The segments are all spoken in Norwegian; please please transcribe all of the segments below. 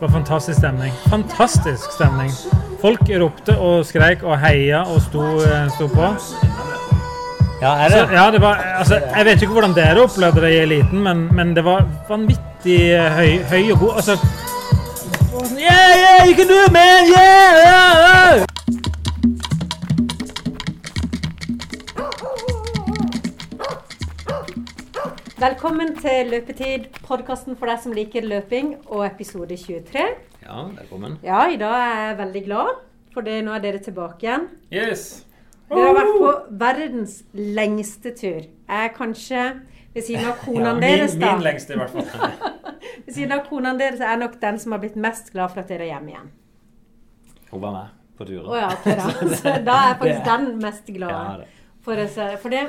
Det var fantastisk stemning. Fantastisk stemning. Folk ropte og skreik og heia og sto, eh, sto på. Ja, er Så, det? ja, det var, altså, jeg vet ikke hvordan dere opplevde det i eliten, men, men det var vanvittig høy, høy og god altså, Yeah, yeah, you can do it, man! Yeah, yeah, yeah! Velkommen til Løpetid, podkasten for deg som liker løping, og episode 23. Ja, velkommen. Ja, i dag er jeg veldig glad, for det, nå er dere tilbake igjen. Yes. Dere har vært på verdens lengste tur. Jeg er kanskje ved siden av Ja, konene min, deres, da. min lengste, i hvert fall. Ved siden av konene deres er jeg nok den som har blitt mest glad for at dere er hjemme igjen. Hun var med på turen. Å ja, okay, da. Så da er jeg faktisk den mest glade. Ja. For, for det,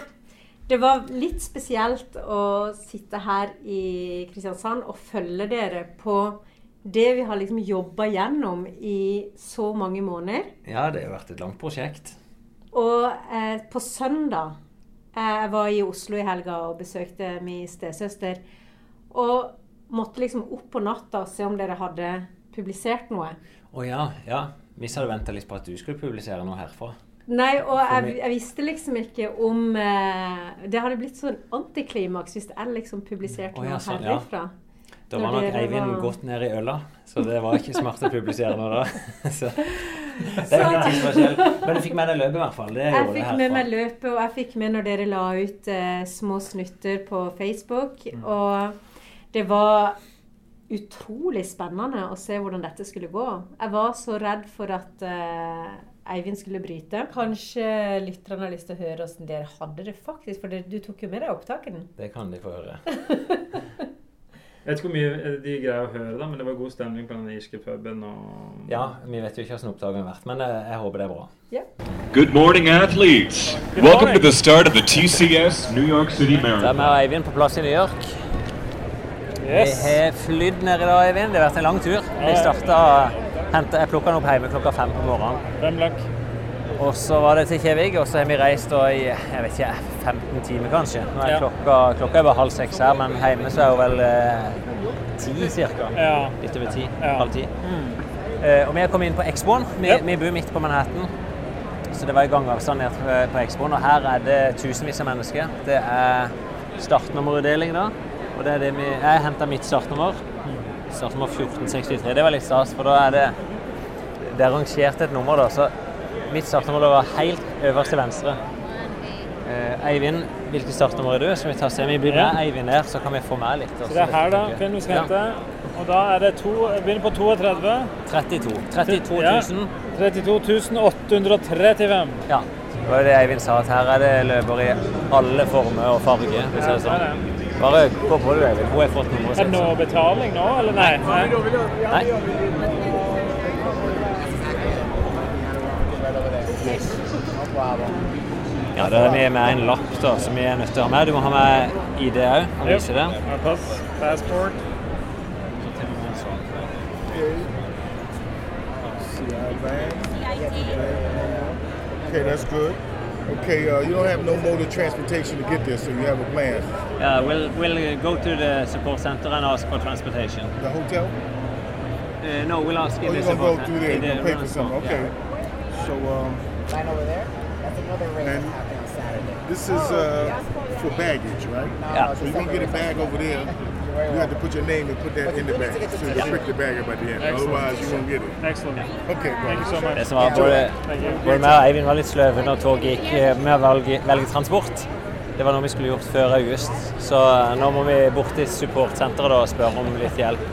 det var litt spesielt å sitte her i Kristiansand og følge dere på det vi har liksom jobba gjennom i så mange måneder. ja, det har vært et langt prosjekt. Og eh, på søndag eh, Jeg var i Oslo i helga og besøkte min stesøster. Og måtte liksom opp på natta og se om dere hadde publisert noe. Å ja, ja. Vi hadde venta litt på at du skulle publisere noe herfra. Nei, og jeg, jeg visste liksom ikke om eh, Det hadde blitt sånn antiklimaks hvis jeg liksom publiserte ja, noe herfra. ja. Da var nok Eivind var- godt ned i øla, så det var ikke smart å publisere noe da. Så, det er litt tidsforskjell. Men du fikk med deg løpet i hvert fall. Det Jeg fikk med meg løpet, og jeg fikk med når dere la ut eh, små snutter på Facebook. Mm. Og det var utrolig spennende å se hvordan dette skulle gå. Jeg var så redd for at eh, Eivind skulle bryte. Kanskje lytterne har lyst til å høre hvordan dere hadde det faktisk, for du tok jo med deg opptakene. Det kan de få høre. Jeg vet ikke hvor mye de greier å høre, da, men det var god stemning på den irske puben. Og... Ja, vi vet jo ikke hvordan opptaket har vært, men jeg, jeg håper det er bra. Good morning, athletes. Good Welcome morning. to the start of the TCS New York City Da er vi og Eivind på plass i New York. Yes. Vi har flydd ned i dag, Eivind. Det har vært en lang tur. Vi starta hentet, Jeg plukka den opp hjemme klokka fem på morgenen. Fem lakk? Og så var det til Kjevik, og så har vi reist da i jeg vet ikke, 15 timer kanskje. Nå er Ja. klokka, klokka er bare halv seks her, men hjemme så er hun vel eh, ti cirka. Ja. Litt over ti. Ja. Halv ti. Eh, og vi har kommet inn på Expoen. Vi, Ja. vi bor midt på Manhattan. Så det var i gangavstand ned på- på Expoen. Og her er det tusenvis av mennesker. Det er startnummerutdeling da. Og det er det vi Jeg henta mitt startnummer. Startnummer 1463. Det var litt stas, for da er det Det er rangert et nummer, da. Så mitt startnummer var helt øverst til venstre. Eh, Eivind, hvilket startnummer er du? Skal vi ta se om vi med Ja. Eivind der, så kan vi få med litt. Så det er her, da. Finn vi skal Ja. hente. Og da er det to begynner på 32. 32. 32 000. Ja. 32 835. Ja. Det var jo det Eivind sa, at her er det løper i alle former og farger. Hvis Ja, det er sånn. Bare gå på det, Eivind. Hun har fått nummeret Er det noe betaling nå, eller nei? nei. Nei. Ja, da er vi med en lapp da, som vi er nødt til å ha med. Du må ha med ID òg det. Ja, pass. Passport. Okay, that's good. Okay, uh, you don't have no mode of transportation to get there, so you have a plan. Yeah, we'll, we'll go to the support center and ask for transportation. The hotel? Uh, no, we'll ask Oh, in you're gonna go through there, and the pay for something. store, Okay. So, um, Line over there. That's another race And- happening Saturday. this is uh, for baggage, right? Yeah. So you're gonna get a bag over there. You have to put your name and put that in the bag, so you prick the bag up at the end. Otherwise, you won't get it. Excellent. Okay, Thank you so much. Det som var både, både meg og Eivind var litt sløve når toget gikk eh, med å velge, velge transport. Det var noe vi skulle gjort før august, så eh, nå må vi bort til supportsenteret og spørre om litt hjelp.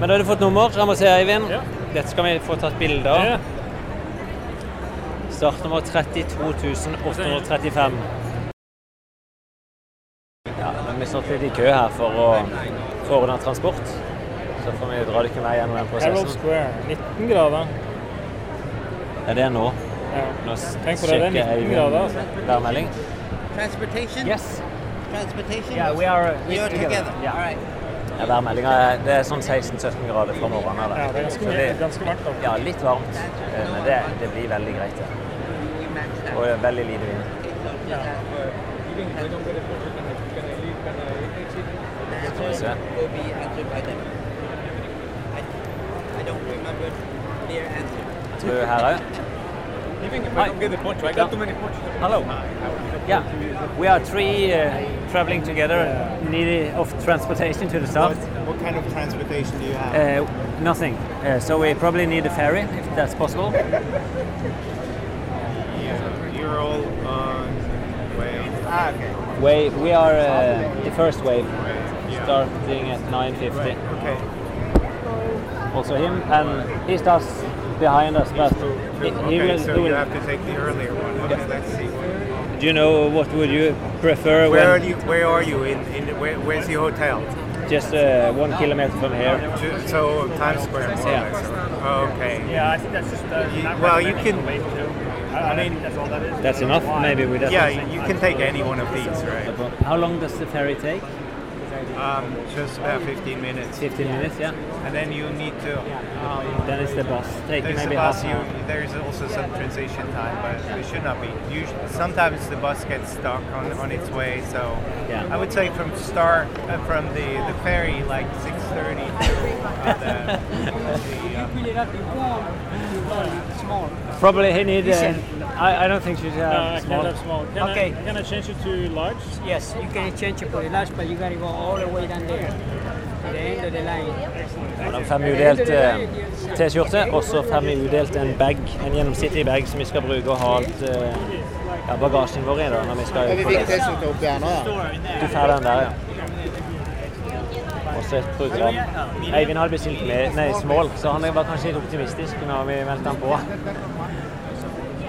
Men da har du fått nummer. Jeg må se, Eivind. Ja. Dette skal vi få tatt bilde av. Ja. Startnummer 32 835. Ja, vi litt i kø her for å få ordna transport. Så får vi dra dere med gjennom den Herald prosessen. Square. 19 grader. Er det nå? Ja. Nå Tenk på det, det er 19 grader, altså. Værmelding. Transportation? Yes. Transportation? Yeah, we are we are together. Yeah. All right. Ja, værmeldinga er, det er sånn 16-17 grader fra morgenen av. Ja, det er ganske, mye- ganske varmt. da. Ja, litt varmt, eh, men det, det blir veldig greit. Ja. Og det er veldig lite vind. And vi se. will be answered by them. i don't remember their answer. Jeg tror her òg. Hi. Hello. Yeah, we are three uh, traveling together, in need of transportation to the south. What kind of transportation do you have? Uh, nothing. Uh, so we probably need a ferry, if that's possible. Yeah, you're all on way. Ah, okay. Wave. We are uh, the first wave, Yeah. Starting at 9:50. Okay. Also him, and he starts behind us, but he, he Okay, will. so he you have to take the earlier one. Okay, let's see. do you know what would you prefer? Where are you? Where are you? In in where, where's the hotel? Just uh, one kilometer from here. Ju- So Times Square. More Yeah. or less. or- Okay. Yeah, I think that's just. Uh, You- not well, you can- wave two. I, I think that's all that is. That's enough, maybe with that. Yeah, you you can take any one of these, right? How long does the ferry take? Um, just about 15 minutes. 15 minutes, yeah. And then you need to. Um, Then it's the bus Take There's maybe a bus. half You, there's also some transition time, but it should not be. Usually, sometimes the bus gets stuck on, on its way. So Yeah. I would say from start uh, from the, the ferry like 6:30 to uh, the, the uh, Probably he need. Uh, I, I don't think she's No, I uh, can't small. have small. Can, Okay. I, can I change it to large? Yes, you can change it for large, but you gotta go all the way down there to the end of the line. Får vi udelt eh, T-skjorte, og så får vi udelt en bag, en gjennomsnittlig bag som vi skal bruke og ha alt eh, ja, bagasjen vår i da, når vi skal på ja. Du får den der, ja. Og så et program. Eivind hadde bestilt med, nei, small, så han var kanskje litt optimistisk når vi meldte han på.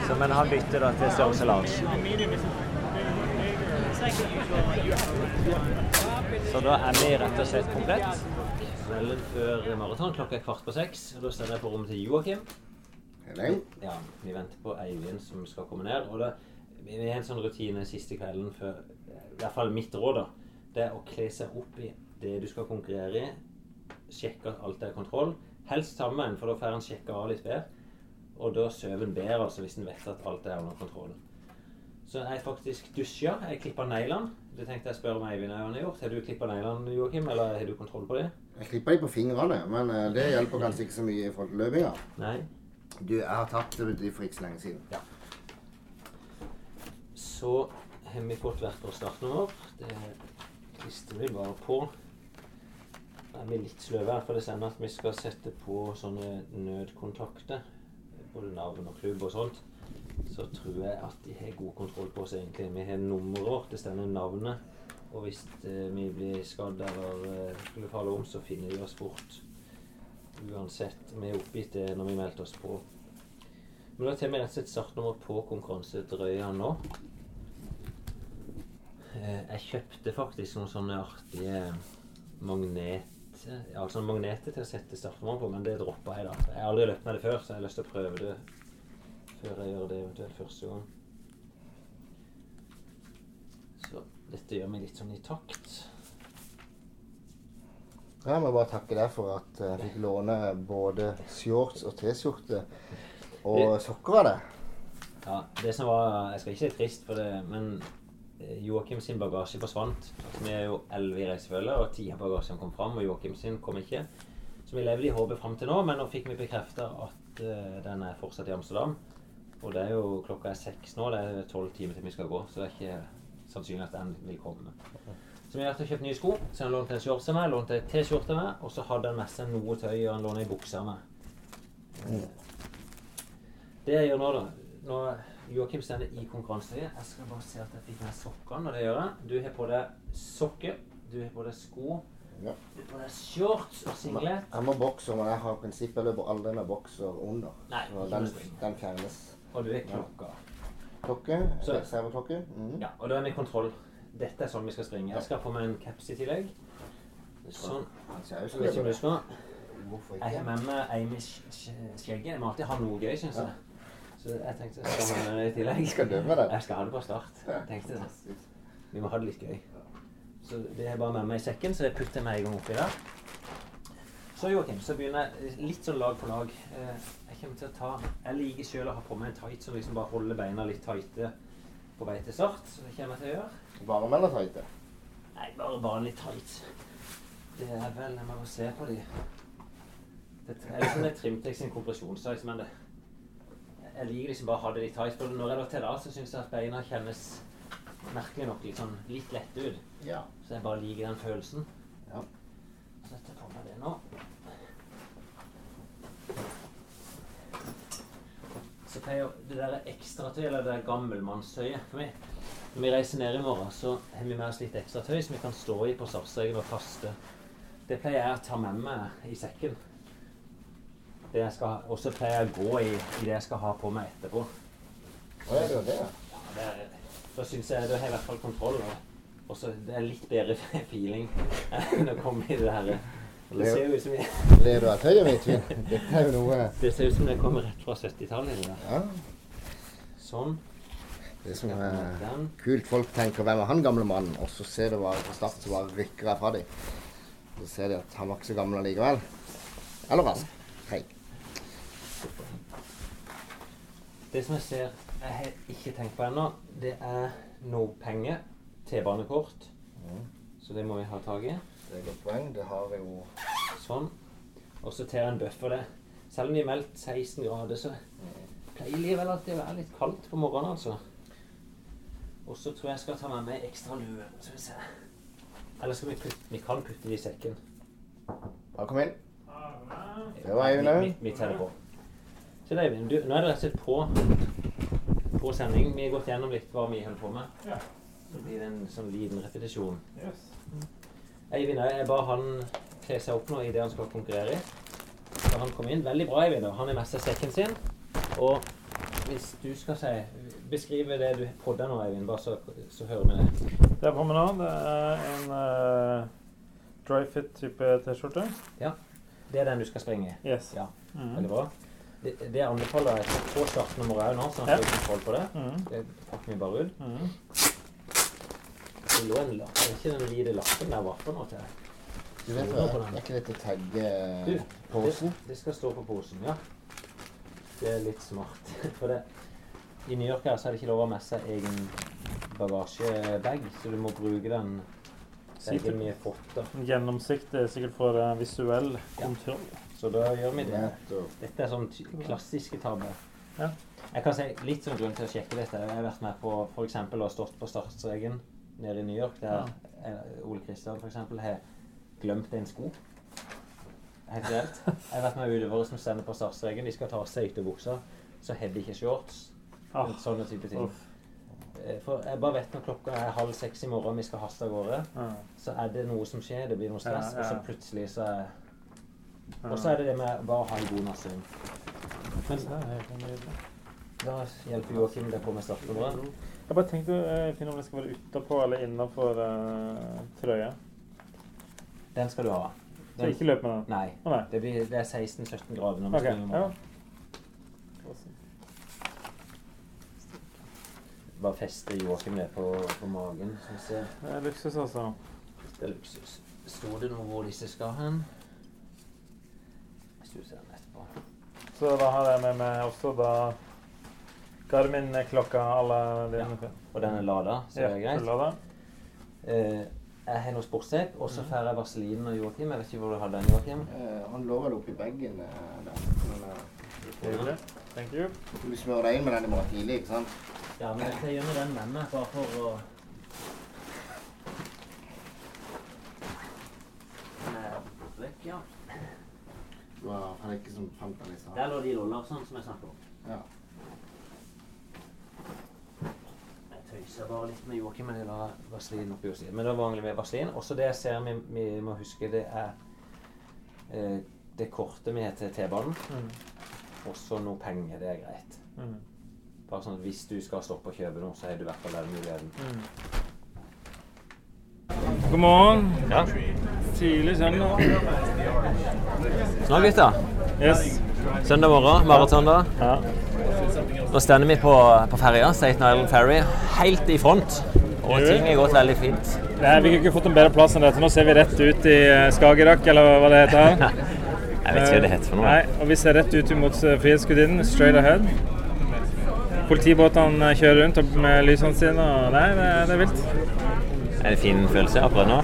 Så, men han bytter da til størrelse large. Så da er vi rett og slett komplett. Kvelden før maraton klokka er kvart på seks. og Da sender jeg på rommet til Joakim. Ja, vi venter på Eivind som skal komme ned. Og det, vi har en sånn rutine siste kvelden før I hvert fall mitt råd, da. Det er å kle seg opp i det du skal konkurrere i. Sjekke at alt er kontroll. Helst sammen, for da får en sjekka av litt bedre. Og da sover en bedre altså, hvis en vet at alt er under kontroll. Så jeg faktisk dusja. Jeg klippa neglene. Det tenkte jeg å spørre om Eivind har gjort. Har du klippa neglene, Joakim, eller har du kontroll på det? Jeg klipper de på fingrene, men eh, det hjelper kanskje ikke så mye i forhold til løpinga. Nei. Du, jeg har tatt det for ikke så lenge siden. Ja. Så har vi fått hvert vårt startnummer. Det klistrer vi bare på. Er vi litt sløve her, for det sender at vi skal sette på sånne nødkontakter. Både navn og klubb og sånt. Så tror jeg at de har god kontroll på oss egentlig. Vi har nummeret, det står navnet. Og hvis eh, vi blir skadd eller eh, skulle falle om, så finner de oss fort. Uansett. Vi er oppgitt det når vi meldte oss på. Men da tar vi rett og slett startnummer på konkurransedrøya nå. Eh, Jeg kjøpte faktisk noen sånne artige magnet, ja, sånne magneter til å sette startnummeret på, men det droppa jeg da. Jeg har aldri løpt med det før, så jeg har lyst til å prøve det før jeg gjør det eventuelt første gang. Så dette gjør meg litt sånn i takt. Jeg må bare takke deg for at jeg fikk låne både shorts og T-skjorte og sokker av deg. Ja, det som var Jeg skal ikke si trist for det, men Joakim sin bagasje forsvant. Altså, vi er jo elleve i reisefølge, og ti av bagasjen kom fram, og Joakim sin kom ikke. Så vi levde i håpet fram til nå, men nå fikk vi bekrefta at uh, den er fortsatt i Amsterdam. Og det er jo klokka er seks nå, det er tolv timer til vi skal gå, så det er ikke sannsynlig at den vil komme. Så vi har vært og kjøpt nye sko. Så han lånte en shorts av meg, lånte en T-skjorte av meg, og så hadde han med seg noe tøy, og han lånte ei bukse av meg. Det jeg gjør nå, da Nå Joakim stender i konkurranseriet. Jeg skal bare se at jeg fikk med sokkene, og det gjør jeg. Du har på deg sokker, du har på deg sko, Ja. du har på deg shorts og singlet. Jeg må bokse, men jeg har prinsippet løper aldri med bokser under. Nei, Så den, den fjernes. Og du er klokka. Klokke. Reserveklokke. Mhm. Ja, og da er vi i kontroll. Dette er sånn vi skal springe. Jeg skal få meg en caps i tillegg. Sånn. Jeg vet ikke om du det. skal. Jeg har med meg ei med sk- sk- skjegget. Jeg må alltid ha noe gøy, syns jeg. Så jeg tenkte jeg skal ha med det i tillegg. Skal med det? Jeg skal ha det på start. tenkte jeg. Vi må ha det litt gøy. Så det er bare med meg i sekken, så det putter jeg meg en gang oppi der. Så Joakim, så begynner jeg litt sånn lag på lag. Eh, Jeg kommer til å ta Jeg liker sjøl å ha på meg en tight som liksom bare holder beina litt tighte på vei til start. Så det kommer jeg til å gjøre. Varme eller tighte? Nei, bare vanlig tight. Det er vel Jeg må se på de. Det er liksom det Trimtex sin kompresjonssize, men det, jeg liker liksom bare å ha det litt tight. For når jeg lå til da, så syns jeg at beina kjennes merkelig nok litt sånn litt lette ut. Ja. Så jeg bare liker den følelsen. Ja. Så setter på meg det nå. Så pleier det der ekstratøyet, eller det der gammelmannstøyet for meg Når vi reiser ned i morgen, så har vi med oss litt ekstratøy som vi kan stå i på Sarpsreggen og kaste. Det pleier jeg å ta med meg i sekken. Det jeg skal, og så pleier jeg å gå i, i det jeg skal ha på meg etterpå. Å, ja, det ja. Det er, da syns jeg da har jeg i hvert fall kontroll. Og, så det er litt bedre feeling enn å komme i det her. Det ser jo ut som jeg, Ler du av tøyet mitt? Dette er jo noe det ser ut som det kommer rett fra 70-tallet. Ja. Sånn. Det som er kult, folk tenker 'hvem er han gamle mannen', og så ser du bare fra start så bare rykker jeg fra dem. Så ser de at han var ikke så gammel allikevel. Eller rask. Hei. Det som jeg ser jeg har ikke tenkt på ennå, det er noe penger. T-banekort. Så det må vi ha tak i. Det er et godt poeng. Det har vi jo Sånn. Og så tar jeg en bøffer det. Selv om vi har meldt 16 grader, så pleier likevel alltid å være litt kaldt på morgenen, altså. Og så tror jeg jeg skal ta med meg ekstra lue. Skal vi se. Eller skal vi putte Vi kan putte det i sekken. Bare kom inn. Det var Eivind Vi, nå. vi, vi tar på. Så det, du, nå er det rett og slett på, på sending. Vi har gått gjennom litt hva vi holder på med. Ja. Så blir det en sånn liten repetisjon. Yes. Eivind jeg ba han kle seg opp nå i det han skal konkurrere i. Så han kom inn. Veldig bra, Eivind. Han er mester sekken sin. Og hvis du skal si Beskrive det du podder nå, Eivind, bare så, så hører vi det. Det er på meg nå. Det er en uh, dryfit-type T-skjorte. Ja. Det er den du skal springe i. Yes. Ja. Mhm. Veldig bra. Det, det anbefaler jeg på startnummeret òg nå, sånn at Ja. du har kontroll på det. Mhm. Det pakker vi bare ut. Mhm. Det lå en lapp. Er ikke den hvite lappen der var for noe til? Du vet hva, er ikke dette tagge posen? Det, det skal stå på posen, ja. Det er litt smart. For det, i New York her så er det ikke lov å ha med seg egen bagasjebag, så du må bruke den bagen vi har fått. da. Gjennomsikt er sikkert for eh, visuell kontroll. Så da gjør vi det. Dette er sånn klassiske tabber. Ja. Jeg kan si litt sånn grunn til å sjekke dette. Jeg har vært med på eksempel, og stått på startstreken nede i New York, der ja. Ole Kristian for eksempel har glemt en sko. Helt reelt. Jeg har vært med utøvere som stender på startstreken. De skal ta av seg ytterbuksa, så har de ikke shorts. Ah, Sånne type ting. uff. Eh, For jeg bare vet når klokka er halv seks i morgen, vi skal haste av gårde, Ja. så er det noe som skjer, det blir noe stress, Ja, ja. og så plutselig så er. Og så er det det med bare å ha en god natts søvn. Men da hjelper Joakim deg på med startnummeret. Jeg bare tenkte å finne om det skal være utapå eller innafor uh, trøya. Den skal du ha. Så ikke løp med den. nei. Oh, nei. Det, blir, det er 16-17 grader når vi Ok, springer ja. Bare feste Joakim det på, på magen. Det er luksus, altså. Det er luksus. Sto det noe hvor disse skal hen? Hvis du ser den etterpå. Så da har jeg med meg også da Garmin-klokka à la ja. Og den er lada, så det er greit. Lada. Eh, jeg har noe sportsteip, og så får jeg vaselinen og Joakim. Jeg vet ikke hvor du har den, Joakim. Eh, han lå vel oppi bagen eh, der. Men, eh, Trivelig. Thank you. du smører deg inn med den i morgen tidlig, ikke sant? Ja, men jeg tar med den med meg, bare for å er vekk, ja. Har han er ikke som fant den i stad. Der lå de Lollarsen som jeg snakket om. Ja. Jeg tøyser bare litt med Joakim, men jeg la vaselin oppi hos. Men det var vanlig med vaselin. Også det jeg ser vi, vi må huske, det er eh, det kortet vi har til T-banen. Mm. Også noe penger, det er greit. Mm. Bare sånn at hvis du skal stoppe å kjøpe noe, så har du i hvert fall den muligheten. Mm. God morgen. Ja. Tidlig søndag. Nå gutta, Yes. søndag morgen, maraton da. Ja. Nå stender vi på, på ferja, Staten Island Ferry, helt i front. Og ting har gått veldig fint. Nei, vi kunne ikke fått en bedre plass enn dette. Nå ser vi rett ut i eh, Skagerrak, eller hva det heter. Jeg vet ikke hva det heter for noe. Nei, og vi ser rett ut mot eh, Frihetsgudinnen, straight ahead. Politibåtene eh, kjører rundt med lysene sine, og nei, det, det er vilt. Er det en fin følelse akkurat nå?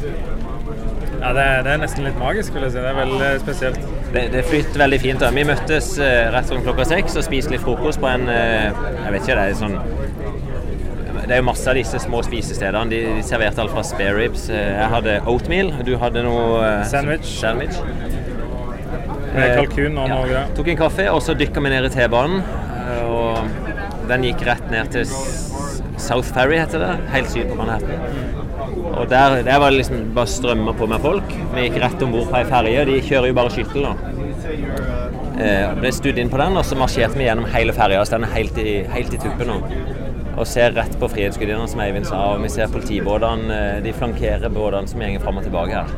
Ja, det, det er nesten litt magisk, vil jeg si. Det er veldig spesielt. Det, det flyter veldig fint. da. Vi møttes eh, rett rundt klokka seks og spiste litt frokost på en eh, Jeg vet ikke, det er sånn Det er jo masse av disse små spisestedene. De, de serverte alt fra spare ribs. Eh, Jeg hadde oatmeal, du hadde noe Sandwich. sandwich. Med kalkun og noe greier. Tok en kaffe, og så dykka vi ned i T-banen. Og den gikk rett ned til South Ferry, heter det. Helt syd på Manhattan. Og der, der var det liksom bare strømmer på med folk. Vi gikk rett om bord på ei ferje. De kjører jo bare skyttel da. Eh, ble studd inn på den, og så marsjerte vi gjennom hele ferja. Den er helt i, helt i tuppen nå. Og ser rett på Frihetsgudinnen, som Eivind sa. Og vi ser politibåtene. eh, De flankerer båtene som går fram og tilbake her.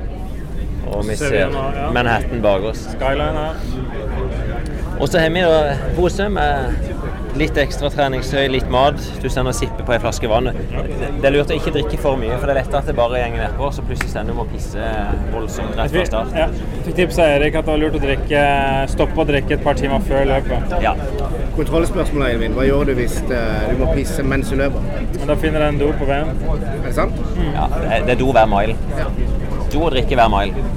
Og vi Ser. Manhattan bak oss. Skyline her. Og så har vi da pose med litt ekstra treningstøy, litt mat. Du sender sippe på ei flaske vann. Det, er lurt å ikke drikke for mye, for det er lett at det bare gjenger nedpå, så plutselig stender du og pisse voldsomt rett fra start. Ja. Fikk tips av Erik at det var lurt å drikke, stoppe å drikke et par timer før løpet. Ja. Kontrollspørsmålet, Eivind. Hva gjør du hvis eh, du må pisse mens du løper? Men da finner jeg en do på veien. Er det sant? ja det, er, do hver mile. Do og drikke hver mile.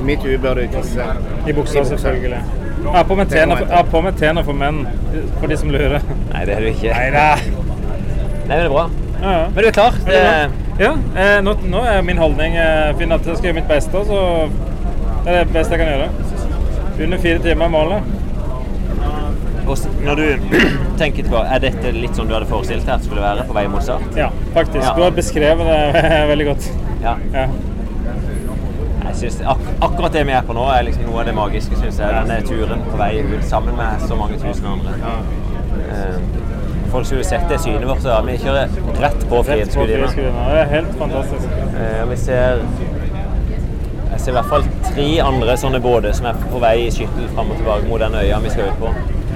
I mitt hue bør du tisse I buksa, selvfølgelig. Jeg har på meg tjener, for, menn, for de som lurer. Nei, det er du ikke. Nei. Nei, men det er bra. Ja, ja. Men du er klar? Det bra? Ja, eh, nå, nå er min holdning eh, finne at jeg skal gjøre mitt beste, så det er det beste jeg kan gjøre. Under fire timer er målet. Og når du tenker tilbake, er dette litt sånn du hadde forestilt deg at det skulle være på vei mot start? Ja, faktisk. Du har beskrevet det veldig godt. Ja. Jeg synes ak Akkurat det vi er på nå, er liksom noe av det magiske, synes jeg. Denne turen på vei ut sammen med så mange tusen andre. Eh, folk skulle sett det synet vårt. Så vi kjører rett på. Frihetsgudinna. Det er helt fantastisk. Eh, vi ser Jeg ser i hvert fall tre andre sånne båter som er på vei i skyttel fram og tilbake mot den øya vi skal ut på.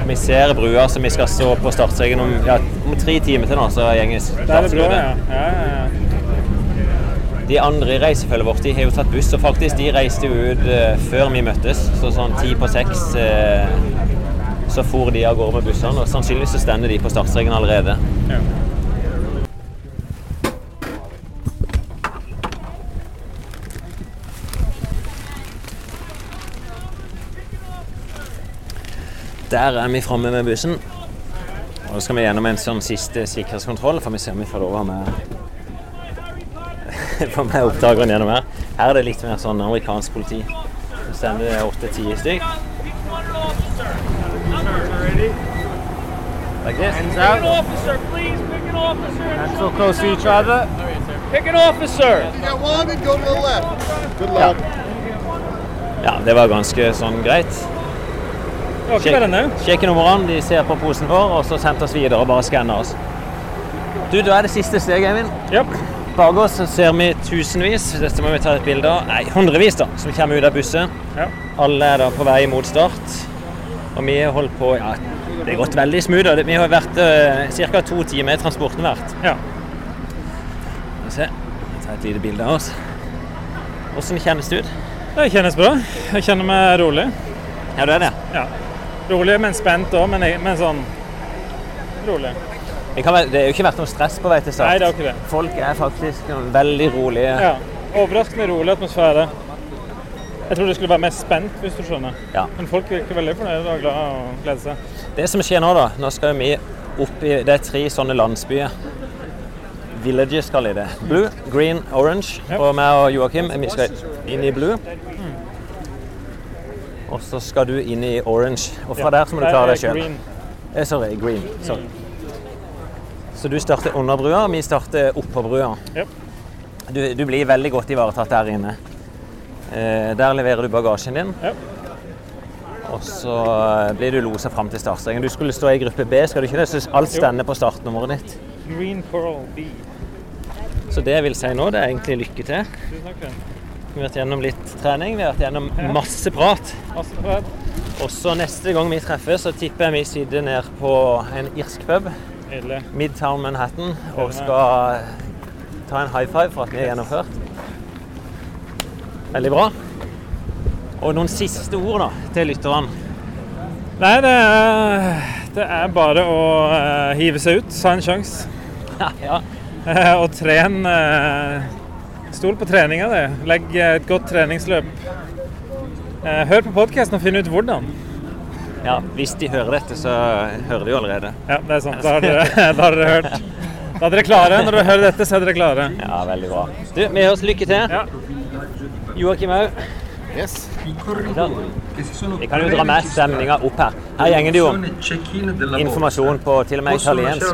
Vi ser brua som vi skal stå på startstreken om, ja, om tre timer til nå, så gjenges er startskuddet. ja, ja, ja. De andre i reisefølget vårt de har jo tatt buss, og faktisk de reiste jo ut eh, før vi møttes. Så sånn ti på seks eh, så for de av gårde med bussene, og sannsynligvis så stender de på startstreken allerede. Ja. Der er vi framme med bussen. Og så skal vi gjennom en sånn siste sikkerhetskontroll, for vi ser om vi får lov å ha med Få meg oppdageren gjennom her. Her er det litt mer sånn amerikansk politi. Så sender det åtte-ti stykk. Like this. Pick an officer, please. Pick an officer. Not so close to each other. Pick an officer. got one and go to the left. Good luck. Ja, det var ganske sånn greit. Sjekke numrene, de ser på posen vår, og så sendte oss videre og bare skanner oss. Du, da er det siste steget, Eivind. Ja. Bak oss ser vi tusenvis, dette må vi ta et bilde av, nei, hundrevis da, som kommer ut av bussen. Ja. Alle er da på vei mot start. Og vi har holdt på, ja, det har gått veldig smooth. Vi har vært uh, ca. to timer i transporten vært. ja. Skal vi se, jeg tar et lite bilde av oss. Hvordan kjennes det ut? Det kjennes bra. Jeg kjenner meg rolig. Ja, du er det. Ja. Rolig, men spent òg, men, men sånn rolig. Det, kan være, det er jo ikke vært noe stress på vei til start. Nei, det har ikke det. Folk er faktisk veldig rolige. Ja. Overraskende rolig atmosfære. Jeg tror det skulle være mest spent, hvis du skjønner. Ja. Men folk virker veldig fornøyde og glade og gleder seg. Det som skjer nå, da Nå skal vi opp i Det er tre sånne landsbyer. Villages kaller de det. Blue, green, orange. Yep. Og meg og Joakim vi skal inn i blue. Og så skal du inn i orange. Og fra der så må du klare deg sjøl. Eh, sorry, green. Sorry. Så du starter under brua, vi starter oppå brua. Ja. Du, du blir veldig godt ivaretatt der inne. Eh, der leverer du bagasjen din. Ja. Og så blir du losa fram til startstreken. Du skulle stå i gruppe B, skal du ikke det? Så alt stender på startnummeret ditt. Green Coral B. Så det jeg vil si nå, det er egentlig lykke til. Vi har vært gjennom litt trening, vi har vært gjennom masse prat. Masse prat. Og så neste gang vi treffes, så tipper jeg vi sitter ned på en irsk pub, Nydelig. Midtown Manhattan, og skal ta en high five for at vi er gjennomført. Veldig bra. Og noen siste ord da, til lytterne. Nei, det er, det er bare å eh, hive seg ut, ta en sjanse. ja. Eh, og tren eh, Stol på treninga di. Legg et godt treningsløp. Eh, Hør på podkasten og finn ut hvordan. Ja, Hvis de hører dette, så hører de jo allerede. Ja, det er sant. Da har dere, da har dere hørt. Da er dere klare. Når dere hører dette, så er dere klare. Ja, veldig bra. Du, vi høres lykke til. Ja. Joakim òg. Yes. Vi kan jo dra med stemninga opp her. Her gjenger det jo informasjon på til og med italiensk.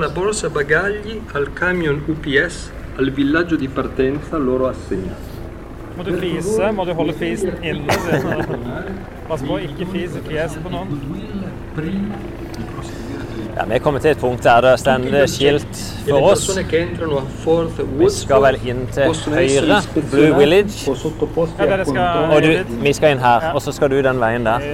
Må du fise, må du holde fisen inne. Pass på ikke ikke fise fjeset på noen. Ja, vi er kommet til et punkt der det står skilt for oss. Vi skal vel inn til høyre, Blue Village. Og du, vi skal inn her, og så skal du den veien der.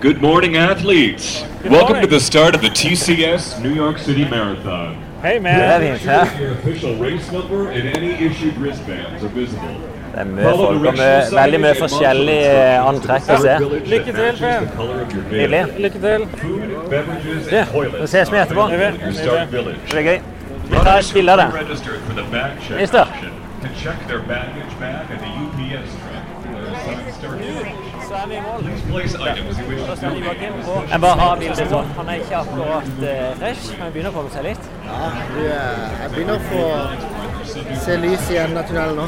Good morning, athletes. Welcome to the start of the TCS New York City Marathon. Hei, Det er fint her. Your official race number and any issued wristbands are visible. Det er mye folk, og med veldig mye forskjellig eh, antrekk å se. Lykke til, Finn. Nydelig. Lykke til. Food, Du, så ses vi etterpå. Det blir gøy. Vi tar et bilde av det. Registered for the bag check Mister. to check their baggage bag at the UPS truck. Their er vi i mål. Jeg bare har bildet sånn. Han er ikke akkurat eh, fresh, men begynner å komme seg litt. Ja, du, eh, jeg begynner å få se lys i enden av tunnelen nå.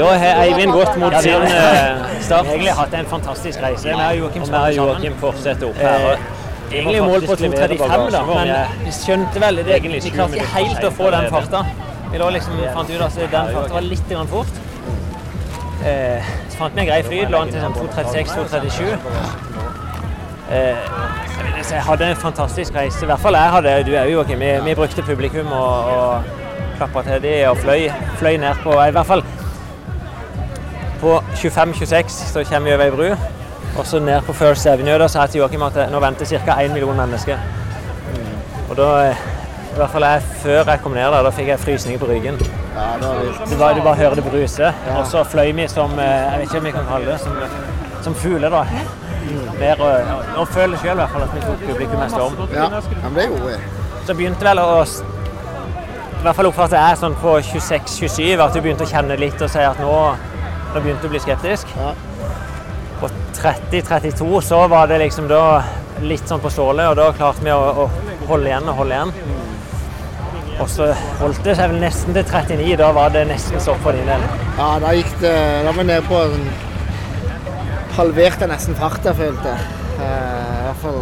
Da har Eivind gått mot sin eh, start. Vi har egentlig hatt en fantastisk reise. Vi har Joakim, og vi har Joakim fortsetter opp her. Egentlig mål på 2.35, da, men vi skjønte vel det. Vi klarte ikke helt å få den farta. Vi lå liksom, fant ut at den farta var litt fort. Eh, så fant vi en grei flyt, lå den til sånn 2.36-2.37. Eh, jeg hadde en fantastisk reise. I hvert fall jeg hadde. Du jo Joakim. Vi, vi brukte publikum og, og klappa til de og fløy, fløy ned på I hvert fall på 25-26 så kommer vi over ei bru. Og så ned på First Avenue da, sa jeg til Joakim at nå venter ca. 1 million mennesker. Og da, eh, i hvert fall jeg, før jeg kom ned der, da fikk jeg frysninger på ryggen. Ja, det var. Du bare, du bare hører det bruse. Og så fløy vi som eh, jeg vet ikke om vi kan kalle det, som, som fugler. da. Der, og, og føler selv i hvert fall at vi tok publikum med storm. Ja, men det gjorde vi. Så begynte vel å I hvert fall oppfattet jeg sånn på 26-27 at du begynte å kjenne litt og si at nå, nå begynte du å bli skeptisk. Ja. På 30-32 så var det liksom da litt sånn på stålet, og da klarte vi å, å holde igjen og holde igjen. Og så holdt det seg vel nesten til 39. Da var det nesten stopp for din del. Ja, da gikk det Da var vi nede på sånn Halverte nesten farta, følte jeg. Eh, I hvert fall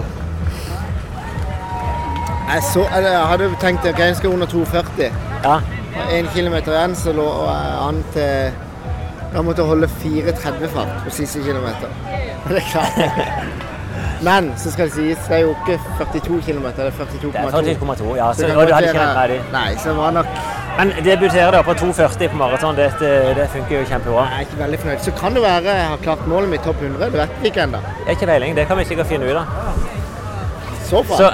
Jeg så eller Jeg hadde tenkt at jeg skal under 2,40. Ja. Én kilometer igjen, så lå jeg an til Da måtte jeg holde 4,30 fart på siste kilometer. Det er klart. Men så skal det sies, det er jo ikke 42 km, det er 42,2. Det er 42,2, ja. Så Så, du hadde ikke med de. Nei, så var nok Men debutere da på 2,40 på maraton, det, det funker jo kjempebra. Jeg er ikke veldig fornøyd. Så kan det være jeg har klart målet mitt topp 100. Det vet vi ikke ennå. Ikke peiling, det kan vi sikkert finne ut av. Så bra. Så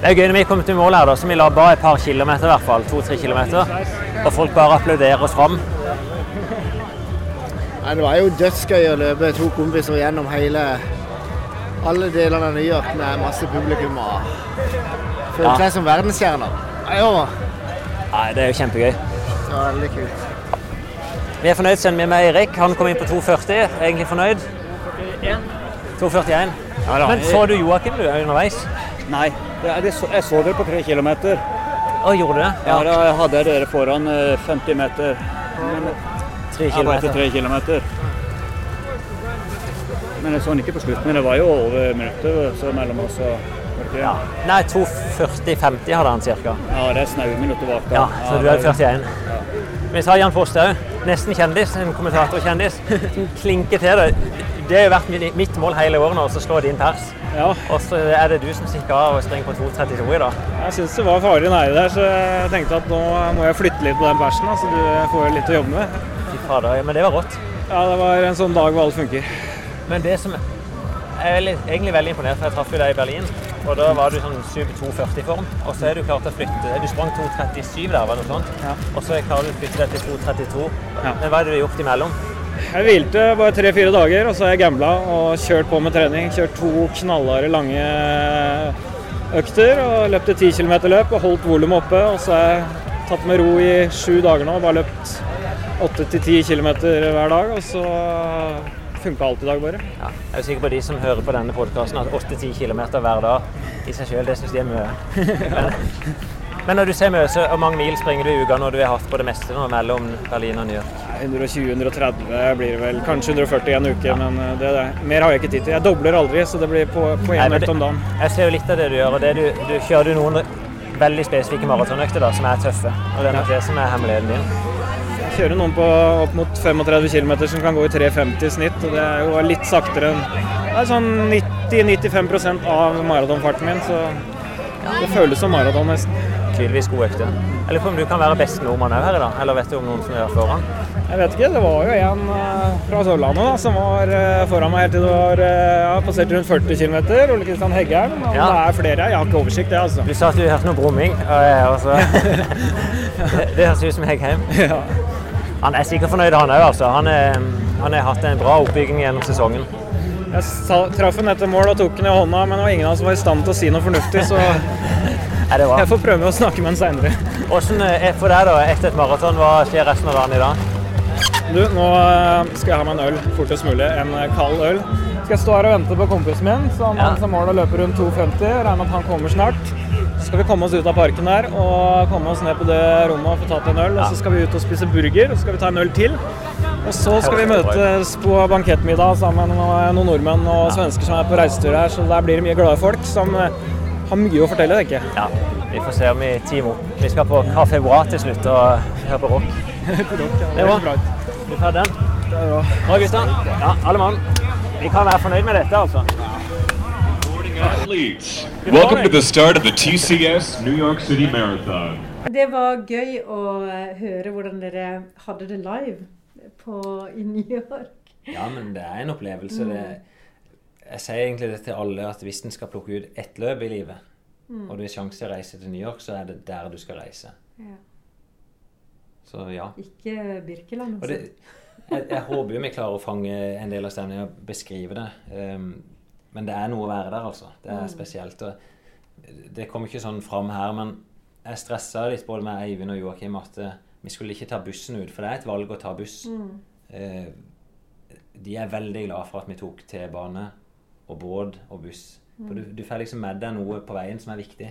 det er gøy når vi kommer til mål her, da, så vi la bare et par kilometer i hvert fall, to-tre kilometer, og folk bare applauderer oss fram. Nei, det var jo dødsgøy å løpe to kompiser gjennom hele alle delene av New York med masse publikum. og Følte Ja. som verdensstjerner. Ja, Nei, det er jo kjempegøy. det veldig kult. Vi er fornøyd selv med Eirik. Han kom inn på 2,40. Egentlig fornøyd. 2,41. da. Men så du Joakim du, underveis? Nei, det, det jeg så dere på tre kilometer. Å, gjorde du det? Ja, da hadde jeg dere foran eh, 50 meter. Men, Tre jeg var etter kilometer. tre kilometer. Men jeg så den ikke på slutten. Men det var jo over minuttet så mellom oss. og-? Ja. Nei, 2,40-50 hadde han cirka. ja, det er snaue minutter bak. da. Ja, så du er det- 41. Vi sa Jan Fosse. Nesten kjendis. En kommentatorkjendis. Som klinker til det. Det har jo vært mitt mål hele året nå, å slå din pers. Ja. Og så er det du som stikker av og springer på 2,32 i dag. Jeg syns det var farlig nære der, så jeg tenkte at nå må jeg flytte litt på den persen, Så du får litt å jobbe med. Fy fader, ja, men det var rått. Ja, det var en sånn dag hvor alt funker. Men det som Jeg er egentlig veldig imponert, for jeg traff jo deg i Berlin. Og da var du sånn super 240-form. Og så er du klart å flytte Du sprang 237 der, var det noe sånt? Og så er klarer du å flytte deg til 232. Men hva det du har gjort imellom? Jeg hvilte bare tre-fire dager, og så har jeg gambla og kjørt på med trening. Kjørt to knallharde, lange økter og løpt et 10 km løp og holdt volumet oppe. Og så har jeg tatt med ro i sju dager nå og bare løpt åtte til ti kilometer hver dag, og så funka alt i dag, bare. Ja, jeg er sikker på de som hører på denne podkasten, at 8-10 km hver dag i seg sjøl, det syns de er mye. Men, men når du sier mye, så hvor mange mil springer du i uka når du har hatt på det meste nå mellom Berlin og New York? 120-130 blir det vel. Kanskje 140 en uke, men eh, det, det. mer har jeg ikke tid til. Jeg dobler aldri, så det blir på Nei, én økt om dagen. Jeg ser jo litt av det du gjør, og det du, du kjører du noen veldig spesifikke maratonøkter da, som er tøffe. Og det er nok det som er hemmeligheten din. Kjører noen på opp mot 35 km som kan gå i 3,50 i snitt, og det er jo litt saktere enn Det er sånn 90-95 av maratonfarten min, så det føles som maraton nesten. Tydeligvis god økt. Jeg lurer på om du kan være best nordmann òg her i dag, eller vet du om noen som gjør foran? Jeg vet ikke, det var jo en eh, fra Sørlandet da, som var eh, foran meg helt til det var eh, ja, passert rundt 40 km. Ole Kristian Heggheim. Om Ja. det er flere, jeg har ikke oversikt, det altså. Du sa at du hørte noe brumming. og jeg også. det, det høres ut som Heggheim. Han er sikkert fornøyd, han òg. Altså. Han han har hatt en bra oppbygging gjennom sesongen. Jeg traff ham etter mål og tok den i hånda, men det var ingen av oss som var i stand til å si noe fornuftig, så det jeg får prøve å snakke med ham seinere. Hvordan er for deg da, etter et maraton, hva skjer resten av dagen i dag? Du, nå eh, skal jeg ha meg en øl fortest mulig. En eh, kald øl. Skal jeg stå her og vente på kompisen min, han Ja. har som mål å løpe rundt 2,50. Regner med at han kommer snart. Skal vi komme oss ut av parken der og komme oss ned på det rommet og få tatt en øl. Og så skal vi ut og spise burger, og så skal vi ta en øl til. Og så skal vi møtes på bankettmiddag sammen med noen nordmenn og svensker som er på reisetur her, så der blir det mye glade folk som eh, har mye å fortelle, tenker jeg. Ja, vi får se om vi timer opp. Vi skal på Café Bra til slutt og høre på rock. Det var bra. Vi tar den. Bra, gutter. Ja, alle mann. Vi kan være fornøyd med dette, altså. Athletes, welcome to the start of the TCS New York City Marathon. Det var gøy å eh, høre hvordan dere hadde det live på, i New York. Ja, men det er en opplevelse. Det, jeg sier egentlig det til alle at hvis en skal plukke ut ett løp i livet, Mm. og du har sjanse til å reise til New York, så er det der du skal reise. Ja. Så ja. Ikke Birkeland. altså. jeg, jeg håper jo vi klarer å fange en del av stemningen og beskrive det. Um, men det er noe å være der, altså. Det er Mm. spesielt. Det kom ikke sånn fram her, men jeg stressa litt både med Eivind og Joakim at eh, vi skulle ikke ta bussen ut, for det er et valg å ta buss. Mm. Eh, de er veldig glad for at vi tok T-bane og båt og buss. For du, Mm. du får liksom med deg noe på veien som er viktig.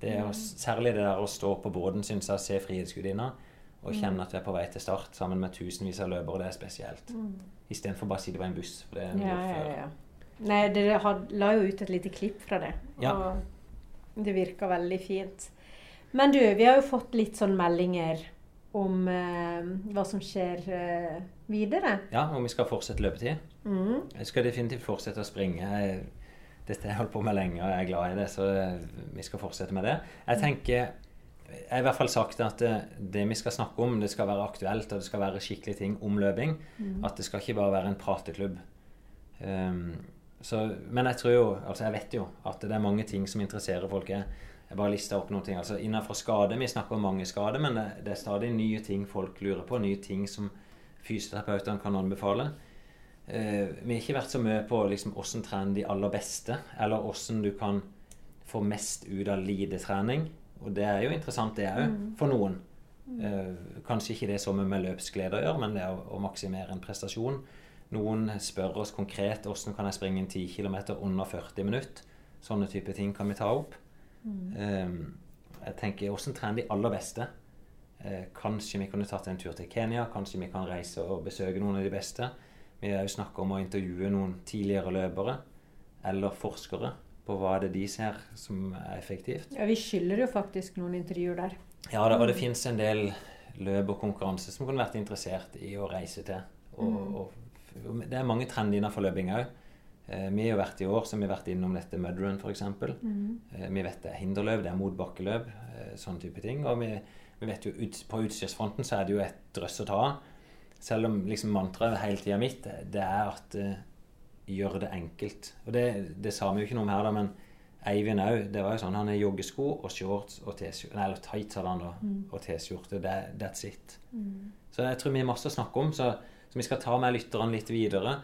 Det er å, særlig det der å stå på båten, syns jeg, se Frihetsgudinna og Mm. kjenne at du er på vei til start sammen med tusenvis av løpere. Det er spesielt. Mm. Istedenfor bare å sitte på en buss. For det er Ja, noe ja, før. ja. Nei, dere la jo ut et lite klipp fra det. Ja. Og det virka veldig fint. Men du, vi har jo fått litt sånn meldinger om eh, hva som skjer eh, videre. Ja, og vi skal fortsette løpetid. Mm. Jeg skal definitivt fortsette å springe. Dette har jeg holdt på med lenge, og jeg er glad i det, så vi skal fortsette med det. Jeg tenker Jeg har i hvert fall sagt at det, det vi skal snakke om, det skal være aktuelt, og det skal være skikkelige ting om løping. Mm. At det skal ikke bare være en prateklubb. Um, så, men jeg tror jo, altså jeg vet jo at det er mange ting som interesserer folk. Jeg, jeg bare lista opp noen ting. altså Innenfor skade, vi snakker om mange skader, men det, det er stadig nye ting folk lurer på. Nye ting som fysioterapeutene kan anbefale. Eh, vi har ikke vært så mye på liksom, hvordan trene de aller beste, eller hvordan du kan få mest ut av lidetrening. Og det er jo interessant, det òg, Mm. for noen. Eh, kanskje ikke det som med løpsglede å gjøre, men det å, å maksimere en prestasjon. Noen spør oss konkret hvordan kan jeg springe en 10 km under 40 minutter. Sånne type ting kan vi ta opp. Mm. Um, jeg tenker hvordan trene de aller beste. Uh, kanskje vi kunne tatt en tur til Kenya. Kanskje vi kan reise og besøke noen av de beste. Vi har jo snakka om å intervjue noen tidligere løpere eller forskere på hva det er de ser som er effektivt. Ja, vi skylder jo faktisk noen intervjuer der. Ja, det, og det fins en del løp og konkurranse som kunne vært interessert i å reise til. Og, Mm. og det er mange trender innenfor løping òg. Eh, vi har vært i år så vi har vært innom dette mudrun f.eks. Mhm. Eh, vi vet det er hinderløp, det er motbakkeløp, eh, sånne type ting. Og vi, vi vet jo ut, på utstyrsfronten så er det jo et drøss å ta av. Selv om liksom mantraet hele tida mitt det er at uh, gjør det enkelt. Og det, det sa vi jo ikke noe om her, da, men Eivind òg. Det var jo sånn han har joggesko og shorts og T-skjorte Nei, eller tights hadde han da, Mm. og T-skjorte. That's it. Mm. Så jeg tror vi har masse å snakke om, så, så vi skal ta med lytterne litt videre.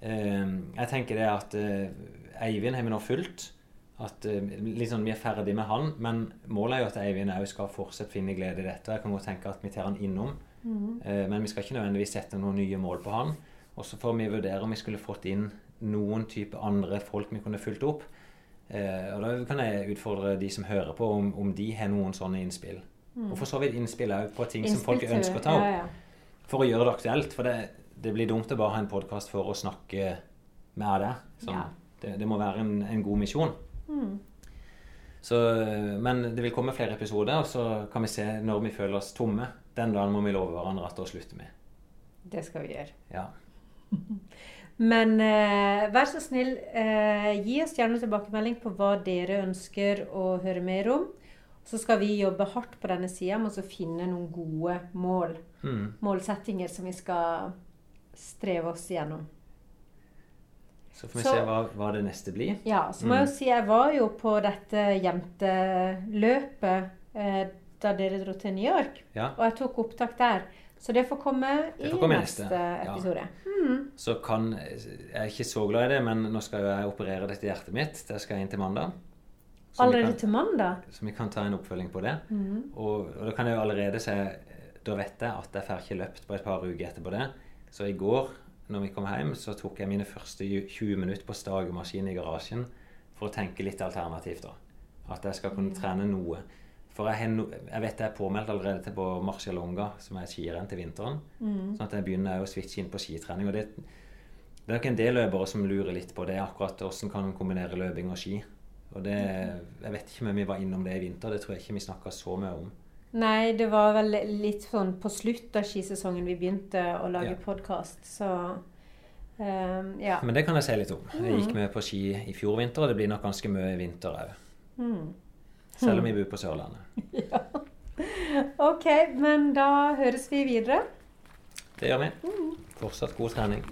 Eh, jeg tenker det at eh, Eivind har vi nå fulgt. At liksom, Vi er ferdig med han, men målet er jo at Eivind òg skal fortsatt finne glede i dette. Jeg kan godt tenke at vi tar han innom. Eh, Men vi skal ikke nødvendigvis sette noen nye mål på han. Og så får vi vurdere om vi skulle fått inn noen type andre folk vi kunne fulgt opp. Og da kan jeg utfordre de som hører på, om, om de har noen sånne innspill. Mm. Og for så vidt innspill òg på ting som folk ønsker å ta opp. ja, ja. For å gjøre det aktuelt. For det, det blir dumt å bare ha en podkast for å snakke med deg. Sånn. Ja. Det, det må være en, en god misjon. Mm. Så, men det vil komme flere episoder, og så kan vi se når vi føler oss tomme. Den dagen må vi love hverandre at å slutte med. Det skal vi gjøre. Ja. Men eh, vær så snill, eh, gi oss gjerne tilbakemelding på hva dere ønsker å høre mer om. Så skal vi jobbe hardt på denne sida med å finne noen gode mål. Mm. Målsettinger som vi skal streve oss gjennom. Så får vi Så- se hva, hva det neste blir. Ja, så må jeg jo si jeg var jo på dette jenteløpet eh, da dere dro til New York. Ja. Og jeg tok opptak der. Så det får komme i får komme neste, neste, episode. ja. Mm. Så kan Jeg er ikke så glad i det, men nå skal jeg operere dette hjertet mitt. Det skal jeg inn til mandag. Allerede kan- til mandag? Så vi kan ta en oppfølging på det. Mm. Og, og da kan jeg jo allerede se Da vet jeg at jeg får ikke løpt på et par uker etterpå det. Så i går når vi kom hjem, så tok jeg mine første 20 minutter på stagemaskin i garasjen for å tenke litt alternativt. da. At jeg skal kunne Mm. trene noe. For jeg, no, jeg vet jeg er påmeldt allerede til på Marcialonga, som er et skirenn til vinteren. Mm. Sånn at jeg begynner å switche inn på skitrening. Og det, det er nok en del løpere som lurer litt på det, akkurat hvordan kan man kombinere løping og ski. Og det, Jeg vet ikke om vi var innom det i vinter, det tror jeg ikke vi snakka så mye om. Nei, det var vel litt sånn på slutt av skisesongen vi begynte å lage Ja. podkast, så um, ja. Men det kan jeg si litt om. Jeg gikk Mhm. med på ski i fjor vinter, og det blir nok ganske mye i vinter òg. Mm. Selv om vi bor på Sørlandet. ja. OK, men da høres vi videre. Det gjør vi. Fortsatt god trening.